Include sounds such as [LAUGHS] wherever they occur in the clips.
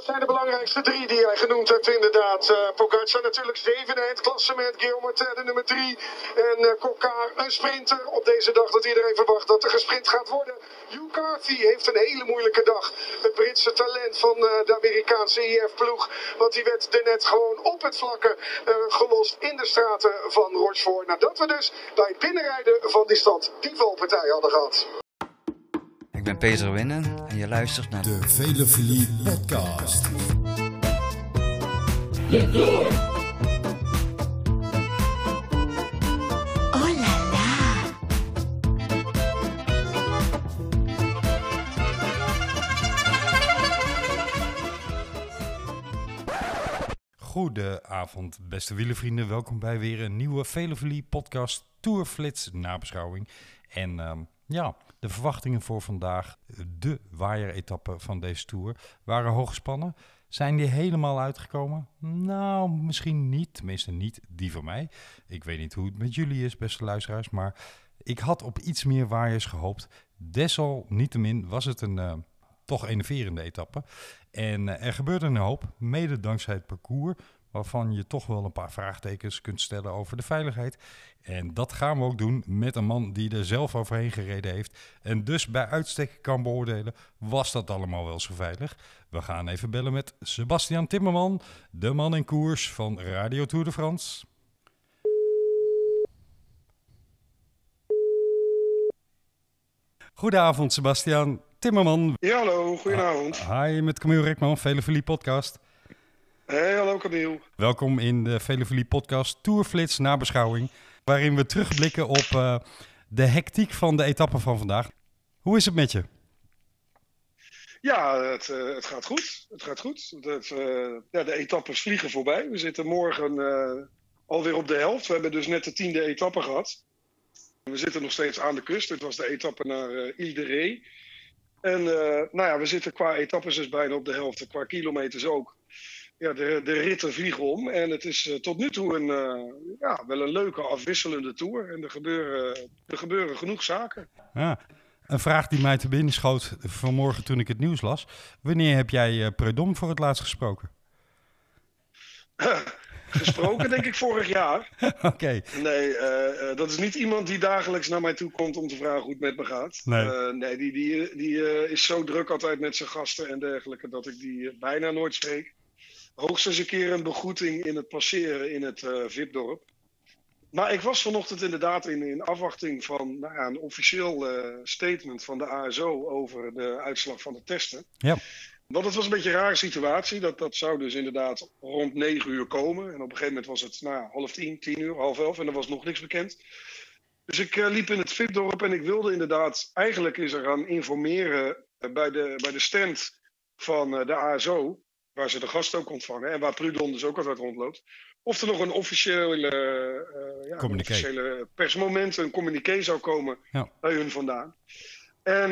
dat zijn de belangrijkste drie die jij genoemd hebt inderdaad. Uh, Pogacar natuurlijk zevende in het klassement. Guillaume de nummer drie. En uh, een sprinter. Op deze dag dat iedereen verwacht dat er gesprint gaat worden. Hugh heeft een hele moeilijke dag. Het Britse talent van uh, de Amerikaanse IF-ploeg. Want die werd er net gewoon op het vlakke gelost in de straten van Rochefort. Nadat we dus bij het binnenrijden van die stad die valpartij hadden gehad. Ik ben Peter Winnen en je luistert naar de Velefilie Podcast. Oh la la. Goedenavond, beste wielenvrienden. Welkom bij weer een nieuwe Velefilie Podcast Tourflits nabeschouwing. En um, ja, de verwachtingen voor vandaag, de waaier-etappe van deze Tour, waren hoog gespannen. Zijn die helemaal uitgekomen? Nou, misschien niet. Tenminste, niet die van mij. Ik weet niet hoe het met jullie is, beste luisteraars. Maar ik had op iets meer waaiers gehoopt. Desalniettemin was het een uh, toch enerverende etappe. En uh, er gebeurde een hoop, mede dankzij het parcours waarvan je toch wel een paar vraagtekens kunt stellen over de veiligheid. En dat gaan we ook doen met een man die er zelf overheen gereden heeft en dus bij uitstek kan beoordelen, was dat allemaal wel zo veilig? We gaan even bellen met Sebastian Timmerman, de man in koers van Radio Tour de France. Goedenavond Sebastian Timmerman. Ja, hallo, goedenavond. hi, met Camille Rekman, Vele podcast. Hey, hallo Camille. Welkom in de Velevolie podcast Tourflits nabeschouwing, waarin we terugblikken op uh, de hectiek van de etappe van vandaag. Hoe is het met je? Ja, het, uh, het gaat goed. Het gaat goed. Het, uh, ja, de etappes vliegen voorbij. We zitten morgen alweer op de helft. We hebben dus net de tiende etappe gehad. We zitten nog steeds aan de kust. Dit was de etappe naar Ile de Ré. En nou ja, we zitten qua etappes dus bijna op de helft. Qua kilometers ook ja, de, de ritten vliegen om. En het is uh, tot nu toe een, uh, ja, wel een leuke afwisselende tour. En er gebeuren, er gebeuren genoeg zaken. Ja. Een vraag die mij te binnen schoot vanmorgen toen ik het nieuws las. Wanneer heb jij Predom voor het laatst gesproken? [LAUGHS] gesproken, denk ik, vorig jaar. [LAUGHS] Oké. Okay. Nee, dat is niet iemand die dagelijks naar mij toe komt om te vragen hoe het met me gaat. Nee, nee die, die, die is zo druk altijd met zijn gasten en dergelijke dat ik die bijna nooit spreek hoogstens een keer een begroeting in het passeren in het VIP-dorp. Maar ik was vanochtend inderdaad in, in afwachting van nou ja, een officieel statement van de ASO over de uitslag van de testen. Ja. Want het was een beetje een rare situatie. Dat, dat zou dus inderdaad rond 9 uur komen. En op een gegeven moment was het nou, half tien, tien uur, half elf. En er was nog niks bekend. Dus ik uh, liep in het VIP-dorp en ik wilde inderdaad eigenlijk eens eraan informeren bij, de, bij de stand van de ASO waar ze de gast ook ontvangen en waar Prudon dus ook altijd rondloopt. Of er nog een officiële, ja, een officiële persmoment, een communiqué zou komen ja. bij hun vandaan. En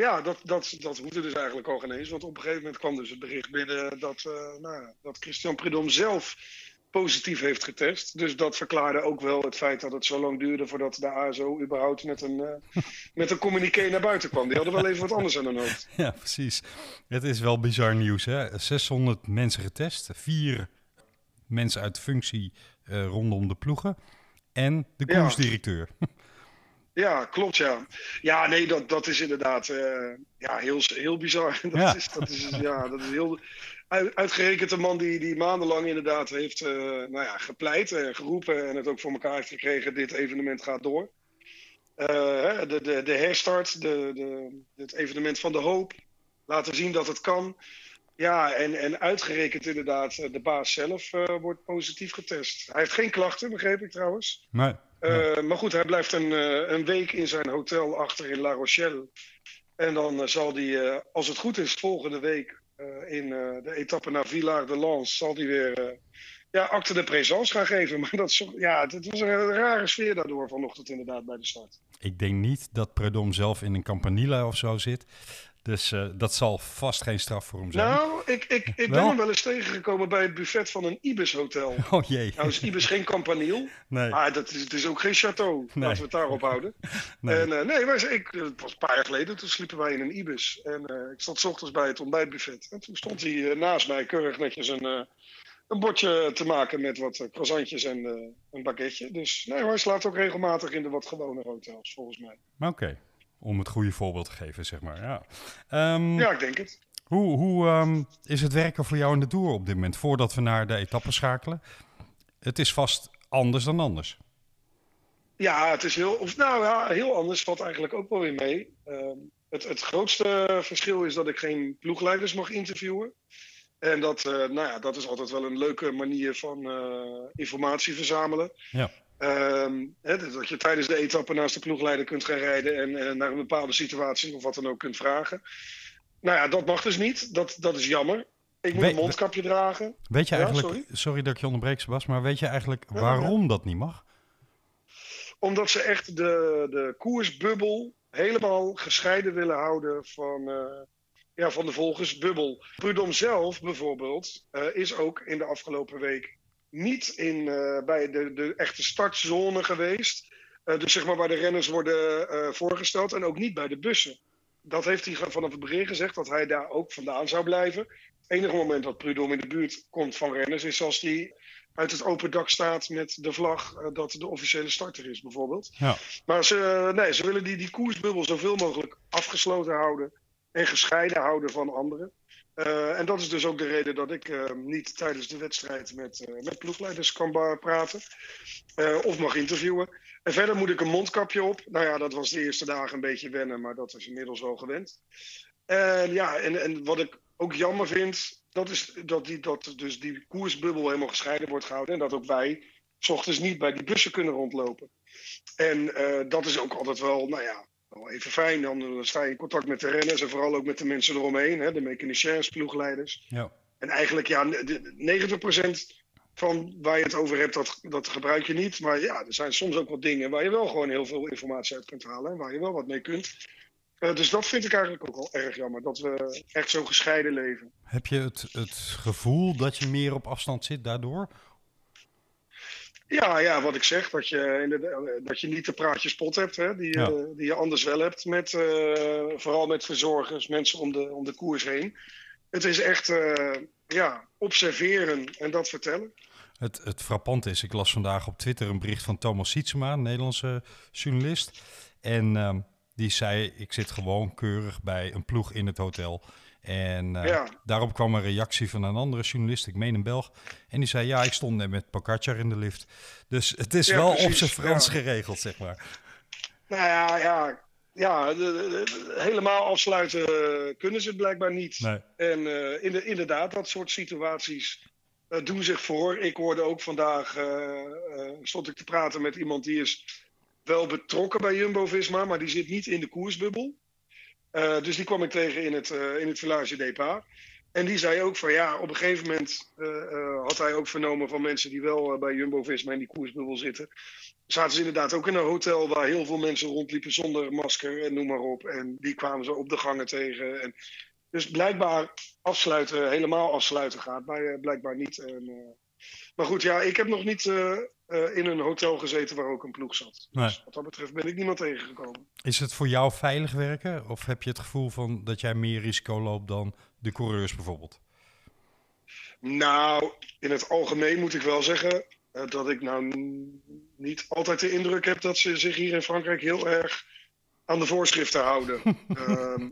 ja, dat, dat, dat hoefde dus eigenlijk al geen eens. Want op een gegeven moment kwam dus het bericht binnen dat, uh, nou, dat Christian Prudhomme zelf positief heeft getest. Dus dat verklaarde ook wel het feit dat het zo lang duurde voordat de ASO überhaupt met een, uh, met een communiqué naar buiten kwam. Die hadden wel even wat anders aan hun hoofd. [LAUGHS] Ja, precies. Het is wel bizar nieuws. Hè? 600 mensen getest, vier mensen uit functie uh, rondom de ploegen en de koersdirecteur. Ja. [LAUGHS] Ja, klopt ja. Ja, nee, dat, dat is inderdaad uh, ja, heel, heel bizar. [LAUGHS] Dat, Ja. Is, dat, is, ja, dat is heel... Uit- Uitgerekend een man die, die maandenlang inderdaad heeft eh, nou ja, gepleit en geroepen en het ook voor elkaar heeft gekregen, dit evenement gaat door. Eh, de, de, de herstart, de, de, het evenement van de hoop, laten zien dat het kan. Ja, en, en uitgerekend inderdaad, eh, de baas zelf eh, wordt positief getest. Hij heeft geen klachten, begreep ik trouwens. Nee. Eh, Maar goed, hij blijft een, eh, een week in zijn hotel achter in La Rochelle. En dan eh, zal hij, als het goed is, volgende week in de etappe naar Villard de Lans, zal hij weer ja, acte de présence gaan geven. [LAUGHS] Maar dat ja, het, het was een rare sfeer daardoor vanochtend inderdaad bij de start. Ik denk niet dat Predom zelf in een campanile of zo zit. Dus eh, dat zal vast geen straf voor hem zijn. Nou, ik, ik, ik ben hem wel eens tegengekomen bij het buffet van een Ibis hotel. [LAUGHS] Oh jee. Nou is Ibis geen campanile, Nee. maar dat is, het is ook geen château. Nee. Laten we het daarop houden. [LAUGHS] Nee. En eh, nee, maar ik, het was een paar jaar geleden, toen sliepen wij in een Ibis. En eh, ik stond 's ochtends bij het ontbijtbuffet. En toen stond hij eh, naast mij keurig netjes een, eh, een bordje te maken met wat eh, croissantjes en eh, een baguetje. Dus nee, hoor, hij slaapt ook regelmatig in de wat gewone hotels, volgens mij. Oké. Om het goede voorbeeld te geven, zeg maar. Ja. Ehm, Ja, ik denk het. Hoe, hoe ehm, is het werken voor jou in de Tour op dit moment? Voordat we naar de etappen schakelen. Het is vast anders dan anders. Ja, het is heel, of nou ja, heel anders valt eigenlijk ook wel weer mee. Ehm, het, het grootste verschil is dat ik geen ploegleiders mag interviewen. En dat, eh, nou ja, dat is altijd wel een leuke manier van eh, informatie verzamelen. Ja. Ehm, hè, dat je tijdens de etappe naast de ploegleider kunt gaan rijden en eh, naar een bepaalde situatie of wat dan ook kunt vragen. Nou ja, dat mag dus niet. Dat, dat is jammer. Ik moet Weet- een mondkapje dragen. Weet je Ja, eigenlijk, sorry. dat ik je onderbreek, Sebas, maar weet je eigenlijk Ja, waarom dat niet mag? Omdat ze echt de, de koersbubbel helemaal gescheiden willen houden van, eh, ja, van de volgersbubbel. Prudom zelf bijvoorbeeld eh, is ook in de afgelopen week niet in, eh, bij de, de echte startzone geweest. Eh, dus zeg maar waar de renners worden eh, voorgesteld en ook niet bij de bussen. Dat heeft hij vanaf het begin gezegd, dat hij daar ook vandaan zou blijven. Het enige moment dat Prudhomme in de buurt komt van renners is als hij uit het open dak staat met de vlag dat de officiële starter is, bijvoorbeeld. Ja. Maar ze, nee, ze willen die, die koersbubbel zoveel mogelijk afgesloten houden en gescheiden houden van anderen. Eh, en dat is dus ook de reden dat ik eh, niet tijdens de wedstrijd met, eh, met ploegleiders kan praten of mag interviewen. En verder moet ik een mondkapje op. Nou ja, dat was de eerste dagen een beetje wennen, maar dat is inmiddels wel gewend. En ja, en, en wat ik ook jammer vind, dat is dat, die, dat dus die koersbubbel helemaal gescheiden wordt gehouden. En dat ook wij 's ochtends niet bij die bussen kunnen rondlopen. En dat is ook altijd wel, nou ja, wel even fijn. Dan, dan sta je in contact met de renners en vooral ook met de mensen eromheen, hè, de mechaniciens, ploegleiders. Ja. En eigenlijk, ja, de- 90% van waar je het over hebt, dat, dat gebruik je niet. Maar ja, er zijn soms ook wat dingen waar je wel gewoon heel veel informatie uit kunt halen en waar je wel wat mee kunt. Eh, dus dat vind ik eigenlijk ook wel erg jammer, dat we echt zo gescheiden leven. Heb je het, het gevoel dat je meer op afstand zit daardoor? Ja, ja, wat ik zeg, dat je, eh, dat je niet de praatjespot hebt, hè, die, Ja. eh, die je anders wel hebt, met, eh, vooral met verzorgers, mensen om de, om de koers heen. Het is echt ja, observeren en dat vertellen. Het, het frappant is, ik las vandaag op Twitter een bericht van Thomas Sietsema, een Nederlandse journalist. En ehm, die zei, ik zit gewoon keurig bij een ploeg in het hotel. En eh, Ja. daarop kwam een reactie van een andere journalist, ik meen een Belg. En die zei, ja, ik stond net met Pogacar in de lift. Dus het is Ja, wel op zijn Frans ja. geregeld, zeg maar. Nou ja, ja, ja de- de- de- helemaal afsluiten kunnen ze het blijkbaar niet. Nee. En eh, in de, inderdaad, dat soort situaties eh, doen zich voor. Ik hoorde ook vandaag, stond ik te praten met iemand die is wel betrokken bij Jumbo-Visma, maar die zit niet in de koersbubbel. Eh, dus die kwam ik tegen in het, eh, in het Village. En die zei ook van ja, op een gegeven moment eh, had hij ook vernomen van mensen die wel bij Jumbo-Visma in die koersbubbel zitten. Zaten ze inderdaad ook in een hotel waar heel veel mensen rondliepen zonder masker en noem maar op. En die kwamen ze op de gangen tegen. En dus blijkbaar afsluiten, helemaal afsluiten gaat, maar blijkbaar niet. En, maar goed, ja, ik heb nog niet eh, in een hotel gezeten waar ook een ploeg zat. Nee. Dus wat dat betreft ben ik niemand tegengekomen. Is het voor jou veilig werken? Of heb je het gevoel van dat jij meer risico loopt dan de coureurs bijvoorbeeld? Nou, in het algemeen moet ik wel zeggen eh, dat ik nou niet altijd de indruk heb dat ze zich hier in Frankrijk heel erg aan de voorschriften houden. [LAUGHS] Ehm,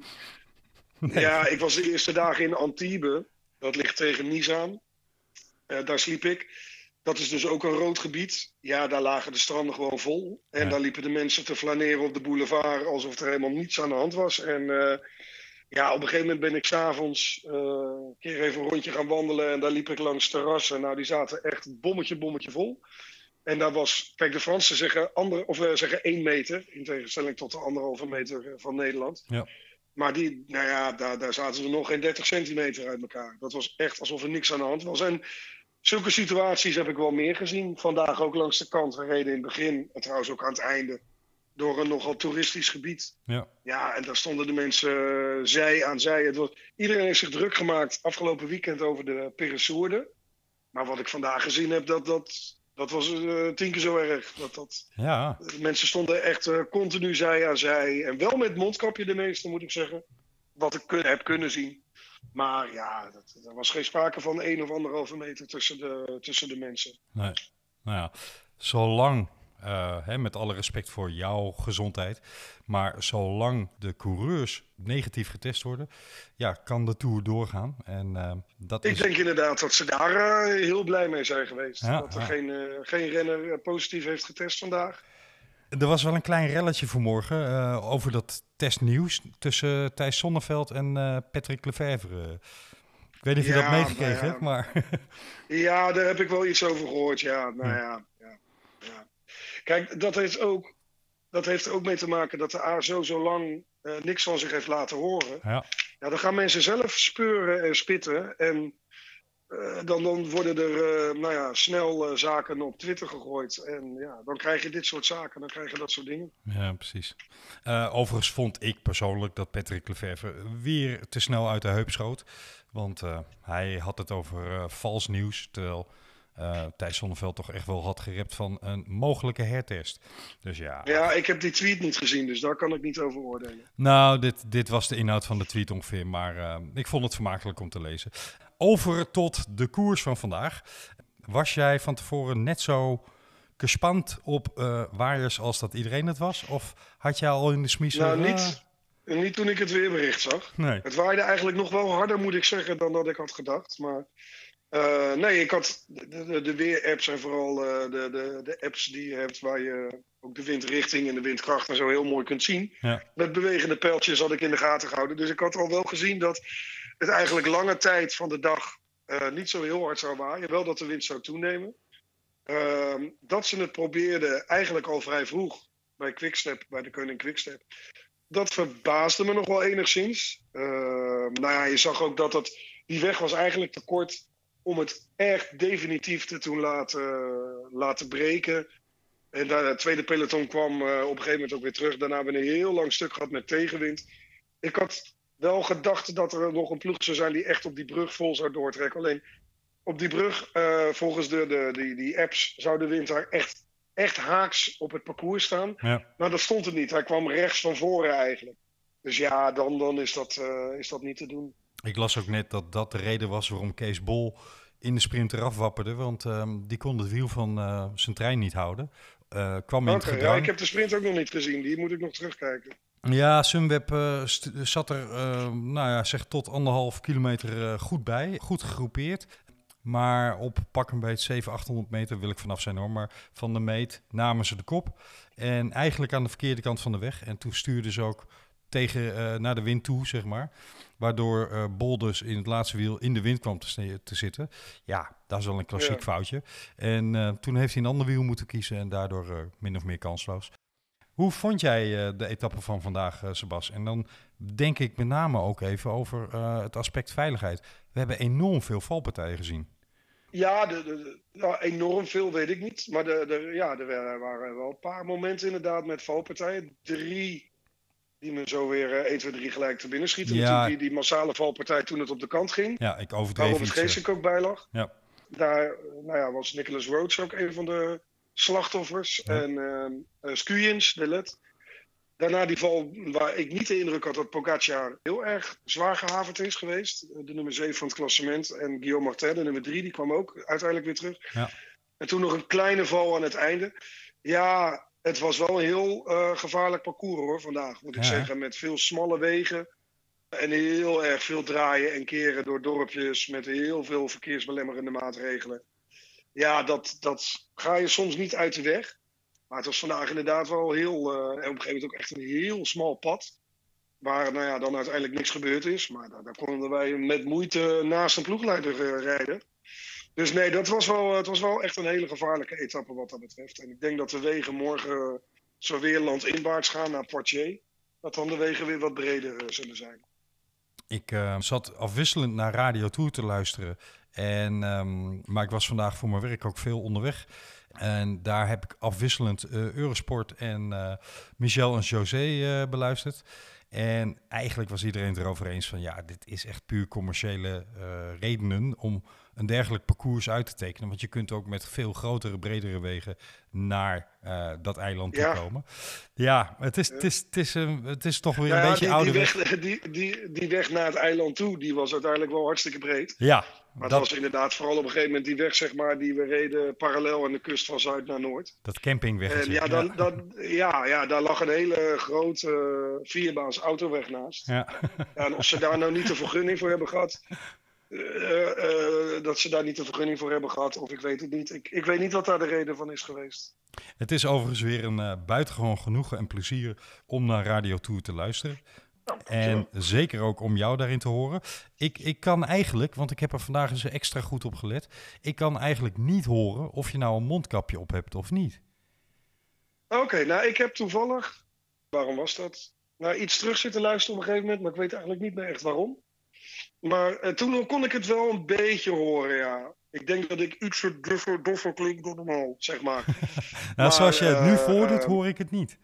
Ja, ik was de eerste dagen in Antibes. Dat ligt tegen Nice aan. Eh, daar sliep ik. Dat is dus ook een rood gebied. Ja, daar lagen de stranden gewoon vol. En Ja. daar liepen de mensen te flaneren op de boulevard alsof er helemaal niets aan de hand was. En eh, ja, op een gegeven moment ben ik s'avonds eh een keer even een rondje gaan wandelen. En daar liep ik langs terrassen. Nou, die zaten echt bommetje, bommetje vol. En daar was, kijk, de Fransen zeggen, ander, of, eh, zeggen één meter. In tegenstelling tot de anderhalve meter van Nederland. Ja. Maar die, nou ja, daar, daar zaten ze nog geen 30 centimeter uit elkaar. Dat was echt alsof er niks aan de hand was. En zulke situaties heb ik wel meer gezien. Vandaag ook langs de kant. We reden in het begin, en trouwens ook aan het einde, door een nogal toeristisch gebied. Ja. Ja, en daar stonden de mensen eh, zij aan zij. Het was, iedereen heeft zich druk gemaakt afgelopen weekend over de Peresourde. Maar wat ik vandaag gezien heb, dat, dat, dat was eh, tien keer zo erg. Dat, dat, Ja, mensen stonden echt eh, continu zij aan zij. En wel met mondkapje de meeste, moet ik zeggen. Wat ik kun, heb kunnen zien. Maar ja, dat, er was geen sprake van één of anderhalve meter tussen de, tussen de mensen. nee. Nou ja, zolang, eh, hè, met alle respect voor jouw gezondheid, maar zolang de coureurs negatief getest worden, ja, kan de Tour doorgaan. En eh, dat Ik is... denk inderdaad dat ze daar eh, heel blij mee zijn geweest. Ja, dat er ja. geen, geen renner positief heeft getest vandaag. Er was wel een klein relletje vanmorgen eh, over dat testnieuws tussen Thijs Sonneveld en eh, Patrick Lefevre. Ik weet niet of je Ja, dat meegekregen nou ja. hebt, maar [LAUGHS] Ja, daar heb ik wel iets over gehoord. Ja, nou ja. ja, ja. Kijk, dat heeft, ook, dat heeft er ook mee te maken dat de ASO zo lang eh, niks van zich heeft laten horen. ja, Ja, dan gaan mensen zelf speuren en spitten. En eh, dan, dan worden er eh, nou ja, snel eh, zaken op Twitter gegooid. En ja, dan krijg je dit soort zaken, dan krijg je dat soort dingen. ja precies. Overigens vond ik persoonlijk dat Patrick Lefevre weer te snel uit de heup schoot. Want hij had het over vals nieuws, terwijl Thijs Sonneveld toch echt wel had gerept van een mogelijke hertest. Dus ja, Ja, ik heb die tweet niet gezien, dus daar kan ik niet over oordelen. Nou, dit, dit was de inhoud van de tweet ongeveer, maar ik vond het vermakelijk om te lezen. Over tot de koers van vandaag. Was jij van tevoren net zo gespand op eh waaiers als dat iedereen het was? Of had jij al in de smies... Nou, niet, niet toen ik het weerbericht zag. Nee. Het waaide eigenlijk nog wel harder, moet ik zeggen, dan dat ik had gedacht. Maar eh, nee, ik had de, de, de weer-apps en vooral eh, de, de, de apps die je hebt waar je ook de windrichting en de windkracht en zo heel mooi kunt zien. Ja. Met bewegende pijltjes had ik in de gaten gehouden. Dus ik had al wel gezien dat het eigenlijk lange tijd van de dag eh, niet zo heel hard zou waaien. Wel dat de wind zou toenemen. Ehm, dat ze het probeerden eigenlijk al vrij vroeg bij Quickstep, bij de Koning Quickstep. Dat verbaasde me nog wel enigszins. Ehm, nou ja, je zag ook dat het, die weg was eigenlijk te kort om het echt definitief te toen laten, laten breken. En daar, het tweede peloton kwam eh, op een gegeven moment ook weer terug. Daarna hebben we een heel lang stuk gehad met tegenwind. Ik had wel gedacht dat er nog een ploeg zou zijn die echt op die brug vol zou doortrekken. Alleen op die brug, eh, volgens de, de, die, die apps, zou de wind daar echt, echt haaks op het parcours staan. Ja. Maar dat stond er niet. Hij kwam rechts van voren eigenlijk. Dus ja, dan, dan is, dat, eh, is dat niet te doen. Ik las ook net dat dat de reden was waarom Kees Bol in de sprint eraf wapperde. Want ehm, die kon het wiel van eh, zijn trein niet houden. Kwam in het Oké, ja, gedrang. ik heb de sprint ook nog niet gezien. Die moet ik nog terugkijken. Ja, Sunweb eh, zat er, eh, nou ja, zeg tot anderhalf kilometer eh, goed bij. Goed gegroepeerd. Maar op pak een beetje 700, 800 meter wil ik vanaf zijn hoor. Maar van de meet namen ze de kop. En eigenlijk aan de verkeerde kant van de weg. En toen stuurden ze ook tegen, naar de wind toe, zeg maar. Waardoor Bol dus in het laatste wiel in de wind kwam te, zitten. Ja, dat is wel een klassiek Ja. foutje. En toen heeft hij een ander wiel moeten kiezen en daardoor min of meer kansloos. Hoe vond jij eh, de etappe van vandaag, eh Sebas? En dan denk ik met name ook even over eh, het aspect veiligheid. We hebben enorm veel valpartijen gezien. Ja, de, de, nou, enorm veel weet ik niet. Maar de, de, ja, er wa- waren wel een paar momenten inderdaad met valpartijen. Drie die me zo weer eh 1, 2, 3 gelijk te binnen schieten. Ja. Die, die massale valpartij toen het op de kant ging. Ja, ik Waar overdreef Robert iets. eh. Geesink ook bij lag. Ja. Daar nou ja, was Nicholas Rhodes ook een van de slachtoffers. En uh, Skujins, de led. Daarna die val waar ik niet de indruk had dat Pogacar heel erg zwaar gehavend is geweest. De nummer 7 van het klassement. En Guillaume Martin, de nummer 3, die kwam ook uiteindelijk weer terug. Ja. En toen nog een kleine val aan het einde. Ja, het was wel een heel eh, gevaarlijk parcours hoor vandaag. Moet ik Ja, zeggen. Met veel smalle wegen. En heel erg veel draaien en keren door dorpjes. Met heel veel verkeersbelemmerende maatregelen. Ja, dat, dat ga je soms niet uit de weg. Maar het was vandaag inderdaad wel heel. eh, en op een gegeven moment ook echt een heel smal pad. Waar nou ja, dan uiteindelijk niks gebeurd is. Maar daar, daar konden wij met moeite naast een ploegleider eh, rijden. Dus nee, dat was wel, het was wel echt een hele gevaarlijke etappe wat dat betreft. En ik denk dat de wegen morgen zo weer landinwaarts gaan naar Poitiers. Dat dan de wegen weer wat breder eh, zullen zijn. Ik zat afwisselend naar Radio Tour te luisteren. En, ehm, maar ik was vandaag voor mijn werk ook veel onderweg. En daar heb ik afwisselend eh, Eurosport en eh, Michel en José eh, beluisterd. En eigenlijk was iedereen het erover eens van ja, dit is echt puur commerciële redenen om een dergelijk parcours uit te tekenen. Want je kunt ook met veel grotere, bredere wegen naar eh, dat eiland toe Ja. komen. Ja, het is, het is, het is, een- het is toch weer Nou een ja, beetje die, oude die, weg. die, die, die weg naar het eiland toe, die was uiteindelijk wel hartstikke breed. Ja, Maar dat, het was inderdaad vooral op een gegeven moment die weg, zeg maar, die we reden parallel aan de kust van Zuid naar Noord. dat campingweggetje. En ja, dan, dan, ja, ja, daar lag een hele grote eh, vierbaans autoweg naast. Ja. Ja, en of ze daar nou niet de vergunning voor hebben gehad, eh, [LAUGHS] eh, dat ze daar niet de vergunning voor hebben gehad, of ik weet het niet. Ik, ik weet niet wat daar de reden van is geweest. Het is overigens weer een eh, buitengewoon genoegen en plezier om naar Radio Tour te luisteren. En zeker ook om jou daarin te horen. Ik, ik kan eigenlijk, want ik heb er vandaag eens extra goed op gelet. Ik kan eigenlijk niet horen of je nou een mondkapje op hebt of niet. Oké, nou ik heb toevallig, waarom was dat? Nou, iets terug zitten luisteren op een gegeven moment, maar ik weet eigenlijk niet meer echt waarom. Maar eh, toen kon ik het wel een beetje horen, ja. Ik denk dat ik iets doffer, doffer klink dan normaal, zeg maar. [LAUGHS] Nou, Maar, zoals je het nu eh, voordoet, eh, hoor ik het niet.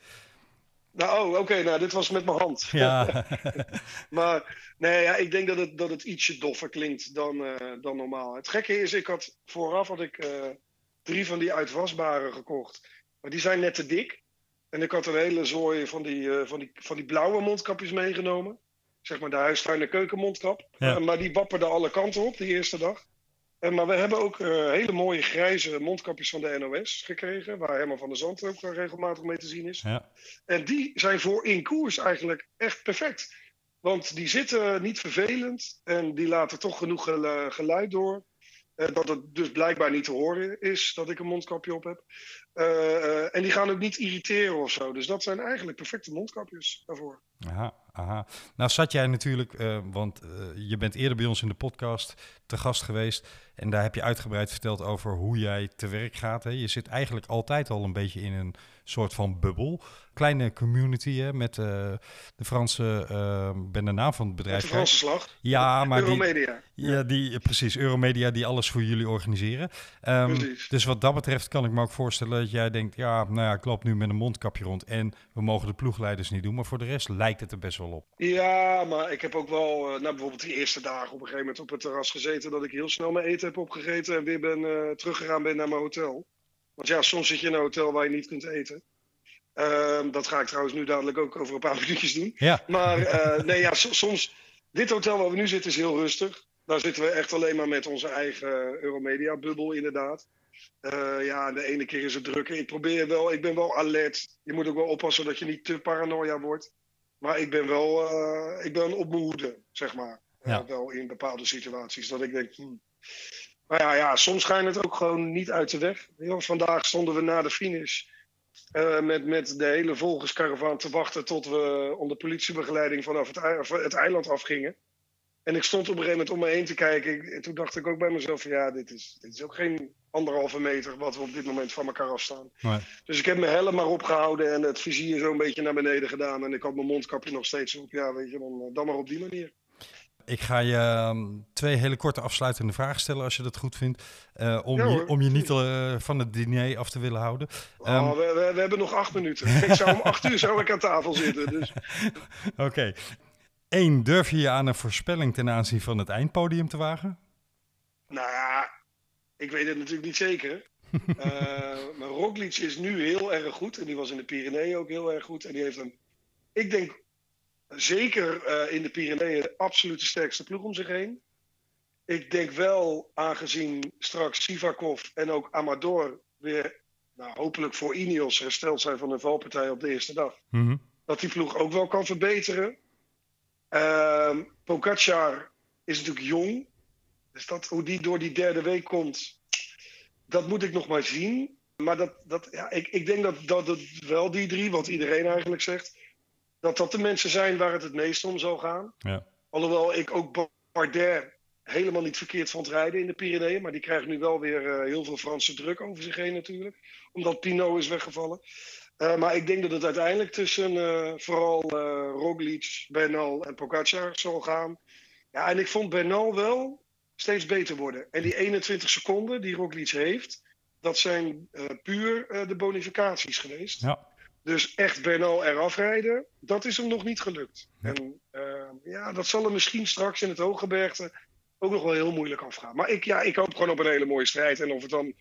nou, oh, oké, nou, dit was met mijn hand. [LAUGHS] Ja, [LAUGHS] Maar nee, ja, ik denk dat het, dat het ietsje doffer klinkt dan, eh, dan normaal. Het gekke is, ik had vooraf had ik, eh, drie van die uitwasbare gekocht. Maar die zijn net te dik. En ik had een hele zooi van die, eh, van die, van die blauwe mondkapjes meegenomen. Zeg maar de huistuin- en keukenmondkap. Ja. Eh, maar die wapperden alle kanten op die eerste dag. Eh, maar we hebben ook eh, hele mooie grijze mondkapjes van de NOS gekregen. Waar Herman van der Zand ook regelmatig mee te zien is. ja. En die zijn voor in koers eigenlijk echt perfect. Want die zitten niet vervelend en die laten toch genoeg gelu- geluid door. dat het dus blijkbaar niet te horen is dat ik een mondkapje op heb. En die gaan ook niet irriteren of zo. Dus dat zijn eigenlijk perfecte mondkapjes daarvoor. Aha, aha. Nou zat jij natuurlijk, eh, want eh, je bent eerder bij ons in de podcast te gast geweest. En daar heb je uitgebreid verteld over hoe jij te werk gaat. Hè. Je zit eigenlijk altijd al een beetje in een soort van bubbel. Kleine community hè, met eh, de Franse, eh, ik ben de naam van het Met bedrijf. de. Franse slag. Ja, maar die, Euromedia. ja, die, precies, Euromedia die alles voor jullie organiseren. Ehm, Precies. dus wat dat betreft kan ik me ook voorstellen dat jij denkt, ja, nou ja, ik loop nu met een mondkapje rond en we mogen de ploegleiders niet doen. Maar voor de rest lijkt het er best wel op. Ja, maar ik heb ook wel, eh, nou bijvoorbeeld die eerste dagen op een gegeven moment op het terras gezeten. Dat ik heel snel mijn eten heb opgegeten en weer ben eh, teruggegaan ben naar mijn hotel. Want ja, soms zit je in een hotel waar je niet kunt eten. Ehm, dat ga ik trouwens nu dadelijk ook over een paar [LAUGHS] minuutjes doen. Ja, Maar eh, nee, ja, so- soms. Dit hotel waar we nu zitten is heel rustig. Daar zitten we echt alleen maar met onze eigen Euromedia-bubbel, inderdaad. Eh, ja, de ene keer is het drukker. Ik probeer wel, ik ben wel alert. Je moet ook wel oppassen dat je niet te paranoia wordt. Maar ik ben wel, ik ben op mijn hoede, zeg maar. Ja. wel in bepaalde situaties. Dat ik denk, hmm. Maar ja, ja, soms ga je het ook gewoon niet uit de weg. Ja, vandaag stonden we na de finish eh, met, met de hele volgerskaravaan te wachten tot we onder politiebegeleiding vanaf het, het eiland afgingen. En ik stond op een gegeven moment om me heen te kijken. En toen dacht ik ook bij mezelf: van, ja, dit is, dit is ook geen anderhalve meter wat we op dit moment van elkaar afstaan. Dus ik heb mijn helm maar opgehouden en het vizier zo een beetje naar beneden gedaan. En ik had mijn mondkapje nog steeds op. Ja, weet je, dan, eh, dan maar op die manier. Ik ga je ehm, twee hele korte afsluitende vragen stellen als je dat goed vindt. eh, om, Ja, je, om je niet eh, van het diner af te willen houden. Ehm, Oh, we, we, we hebben nog acht minuten. [LAUGHS] Ik zou om acht uur zou ik aan tafel zitten. Dus [LAUGHS] Oké. Eén, durf je je aan een voorspelling ten aanzien van het eindpodium te wagen? Nou ja, ik weet het natuurlijk niet zeker. [LAUGHS] Eh, maar Roglic is nu heel erg goed. En die was in de Pyreneeën ook heel erg goed. En die heeft een, ik denk, zeker eh, in de Pyreneeën de absoluut de sterkste ploeg om zich heen. Ik denk wel, aangezien straks Sivakov en ook Amador weer, nou, hopelijk voor Ineos hersteld zijn van hun valpartij op de eerste dag Mhm. dat die ploeg ook wel kan verbeteren. Pogacar is natuurlijk jong. Dus dat, hoe die door die derde week komt, dat moet ik nog maar zien. Maar dat, dat, ja, ik, ik denk dat, dat het wel die drie, wat iedereen eigenlijk zegt, dat dat de mensen zijn waar het het meest om zal gaan. Ja. Alhoewel ik ook Bardet helemaal niet verkeerd vond rijden in de Pyreneeën. Maar die krijgt nu wel weer eh, heel veel Franse druk over zich heen natuurlijk. Omdat Pinot is weggevallen. Eh, maar ik denk dat het uiteindelijk tussen eh, vooral Roglic, Bernal en Pogacar zal gaan. Ja, en ik vond Bernal wel steeds beter worden. En die 21 seconden die Roglic heeft, dat zijn puur de bonificaties geweest. Ja. Dus echt Bernal eraf rijden, dat is hem nog niet gelukt. En eh, ja, dat zal hem misschien straks in het Hooggebergte ook nog wel heel moeilijk afgaan. Maar ik, ja, ik hoop gewoon op een hele mooie strijd. En of het dan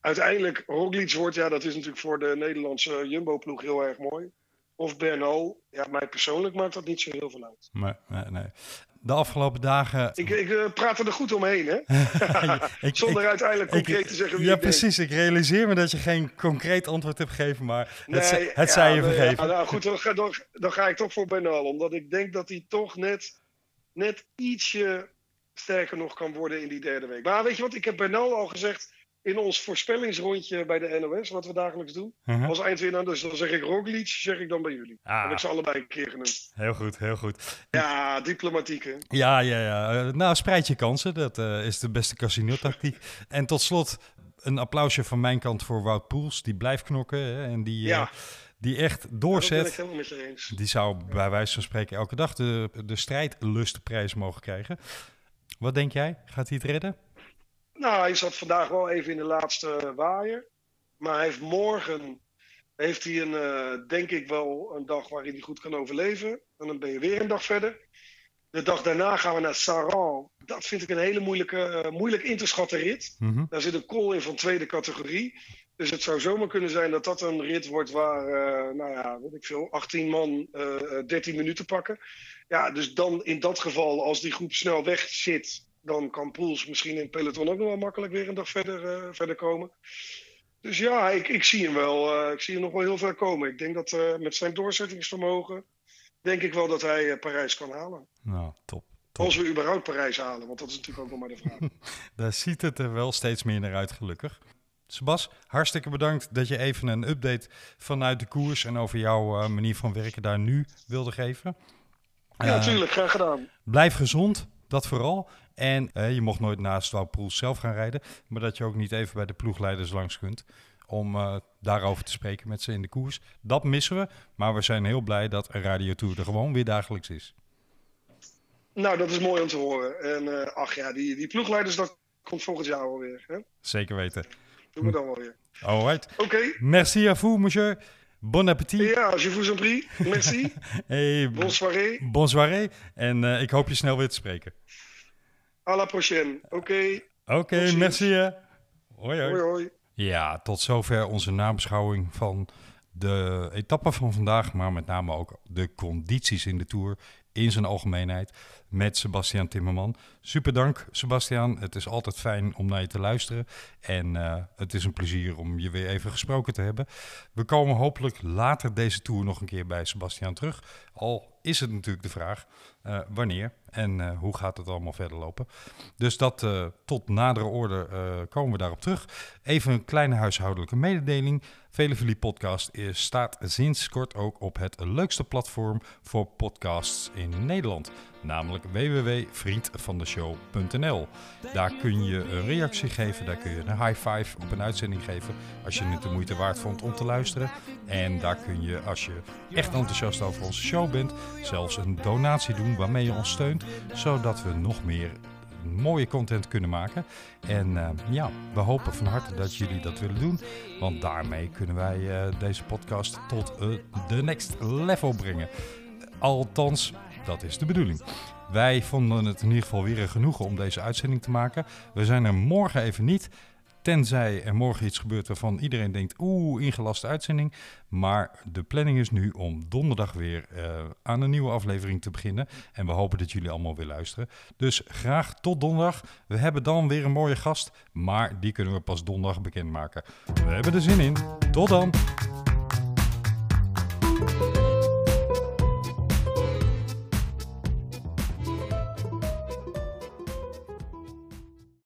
uiteindelijk Roglic wordt, ja, dat is natuurlijk voor de Nederlandse Jumbo-ploeg heel erg mooi. Of Bernal, ja, mij persoonlijk maakt dat niet zo heel veel uit. Maar, nee, nee. De afgelopen dagen... Ik, ik eh, praat er goed omheen, hè? [LAUGHS] ik, Zonder ik- uiteindelijk concreet te zeggen wie Ja, denk. precies. Ik realiseer me dat je geen concreet antwoord hebt gegeven, maar Nee, het, ze- het ja, zij je vergeven. ja, nou goed, dan ga, dan, dan ga ik toch voor Bernal. Omdat ik denk dat hij toch net, net ietsje sterker nog kan worden in die derde week. Maar weet je wat, ik heb Bernal al gezegd in ons voorspellingsrondje bij de NOS, wat we dagelijks doen. Mhm. Als eindwinnaar, dus dan zeg ik Roglic, zeg ik dan bij jullie. Ah. Heb ik ze allebei een keer genoemd. Heel goed, heel goed. Ja, diplomatiek hè. Ja, ja, ja. Eh, Nou, spreid je kansen. Dat eh, is de beste casino-tactiek. [LAUGHS] En tot slot een applausje van mijn kant voor Wout Poels. Die blijft knokken hè, en die, eh, Ja. die echt Dat ben ik doorzet. helemaal met je eens. Die zou bij wijze van spreken elke dag de, de strijdlustprijs mogen krijgen. Wat denk jij? Gaat hij het redden? Nou, hij zat vandaag wel even in de laatste waaier. Maar hij heeft morgen heeft hij een, eh, denk ik wel, een dag waarin hij goed kan overleven. En dan ben je weer een dag verder. De dag daarna gaan we naar Saran. Dat vind ik een hele moeilijke, eh, moeilijk in te schatten rit. Mhm. Daar zit een call in van tweede categorie. Dus het zou zomaar kunnen zijn dat dat een rit wordt waar, eh, nou ja, weet ik veel, 18 man eh, eh, 13 minuten pakken. Ja, dus dan in dat geval, als die groep snel weg zit, dan kan Poels misschien in peloton ook nog wel makkelijk weer een dag verder, eh, verder komen. Dus ja, ik, ik zie hem wel. eh, ik zie hem nog wel heel ver komen. Ik denk dat eh, met zijn doorzettingsvermogen, denk ik wel dat hij Parijs kan halen. Nou, top. top. Als we überhaupt Parijs halen, want dat is natuurlijk ook nog maar de vraag. [LAUGHS] Daar ziet het er wel steeds meer naar uit, gelukkig. Sebas, hartstikke bedankt dat je even een update vanuit de koers en over jouw manier van werken daar nu wilde geven. Ja, natuurlijk. Graag gedaan. Blijf gezond, dat vooral. En eh, je mocht nooit naast Wout Poels zelf gaan rijden, maar dat je ook niet even bij de ploegleiders langs kunt om eh, daarover te spreken met ze in de koers. Dat missen we, maar we zijn heel blij dat Radio Tour er gewoon weer dagelijks is. Nou, dat is mooi om te horen. En eh, ach ja, die, die ploegleiders, dat komt volgend jaar wel weer. Hè? Zeker weten. Doen we dan wel weer. Alright. Oké. Merci à vous, monsieur. Bon appétit. Ja, je vous en prie. Merci. [LAUGHS] Hey, soirée. bonsoiré. En eh, ik hoop je snel weer te spreken. À la prochaine. Oké. Oké, merci. hoi. Hoi hoi. Ja, tot zover onze nabeschouwing van de etappe van vandaag, maar met name ook de condities in de Tour in zijn algemeenheid met Sebastian Timmerman. Super dank, Sebastian. Het is altijd fijn om naar je te luisteren en eh, het is een plezier om je weer even gesproken te hebben. We komen hopelijk later deze Tour nog een keer bij Sebastian terug. Al is het natuurlijk de vraag eh, wanneer en eh, hoe gaat het allemaal verder lopen. Dus dat tot nadere orde komen we daarop terug. Even een kleine huishoudelijke mededeling. Velevilie Podcast is, staat sinds kort ook op het leukste platform voor podcasts in Nederland. Namelijk www.vriendvandeshow.nl Daar kun je een reactie geven, daar kun je een high five op een uitzending geven als je het de moeite waard vond om te luisteren. En daar kun je, als je echt enthousiast over onze show bent, zelfs een donatie doen waarmee je ons steunt, zodat we nog meer mooie content kunnen maken. En eh, ja, we hopen van harte dat jullie dat willen doen. Want daarmee kunnen wij eh, deze podcast tot eh, de next level brengen. Althans, dat is de bedoeling. Wij vonden het in ieder geval weer een genoegen om deze uitzending te maken. We zijn er morgen even niet. Tenzij er morgen iets gebeurt waarvan iedereen denkt, oeh, ingelaste uitzending. Maar de planning is nu om donderdag weer eh, aan een nieuwe aflevering te beginnen. En we hopen dat jullie allemaal weer luisteren. Dus graag tot donderdag. We hebben dan weer een mooie gast, maar die kunnen we pas donderdag bekendmaken. We hebben er zin in. Tot dan!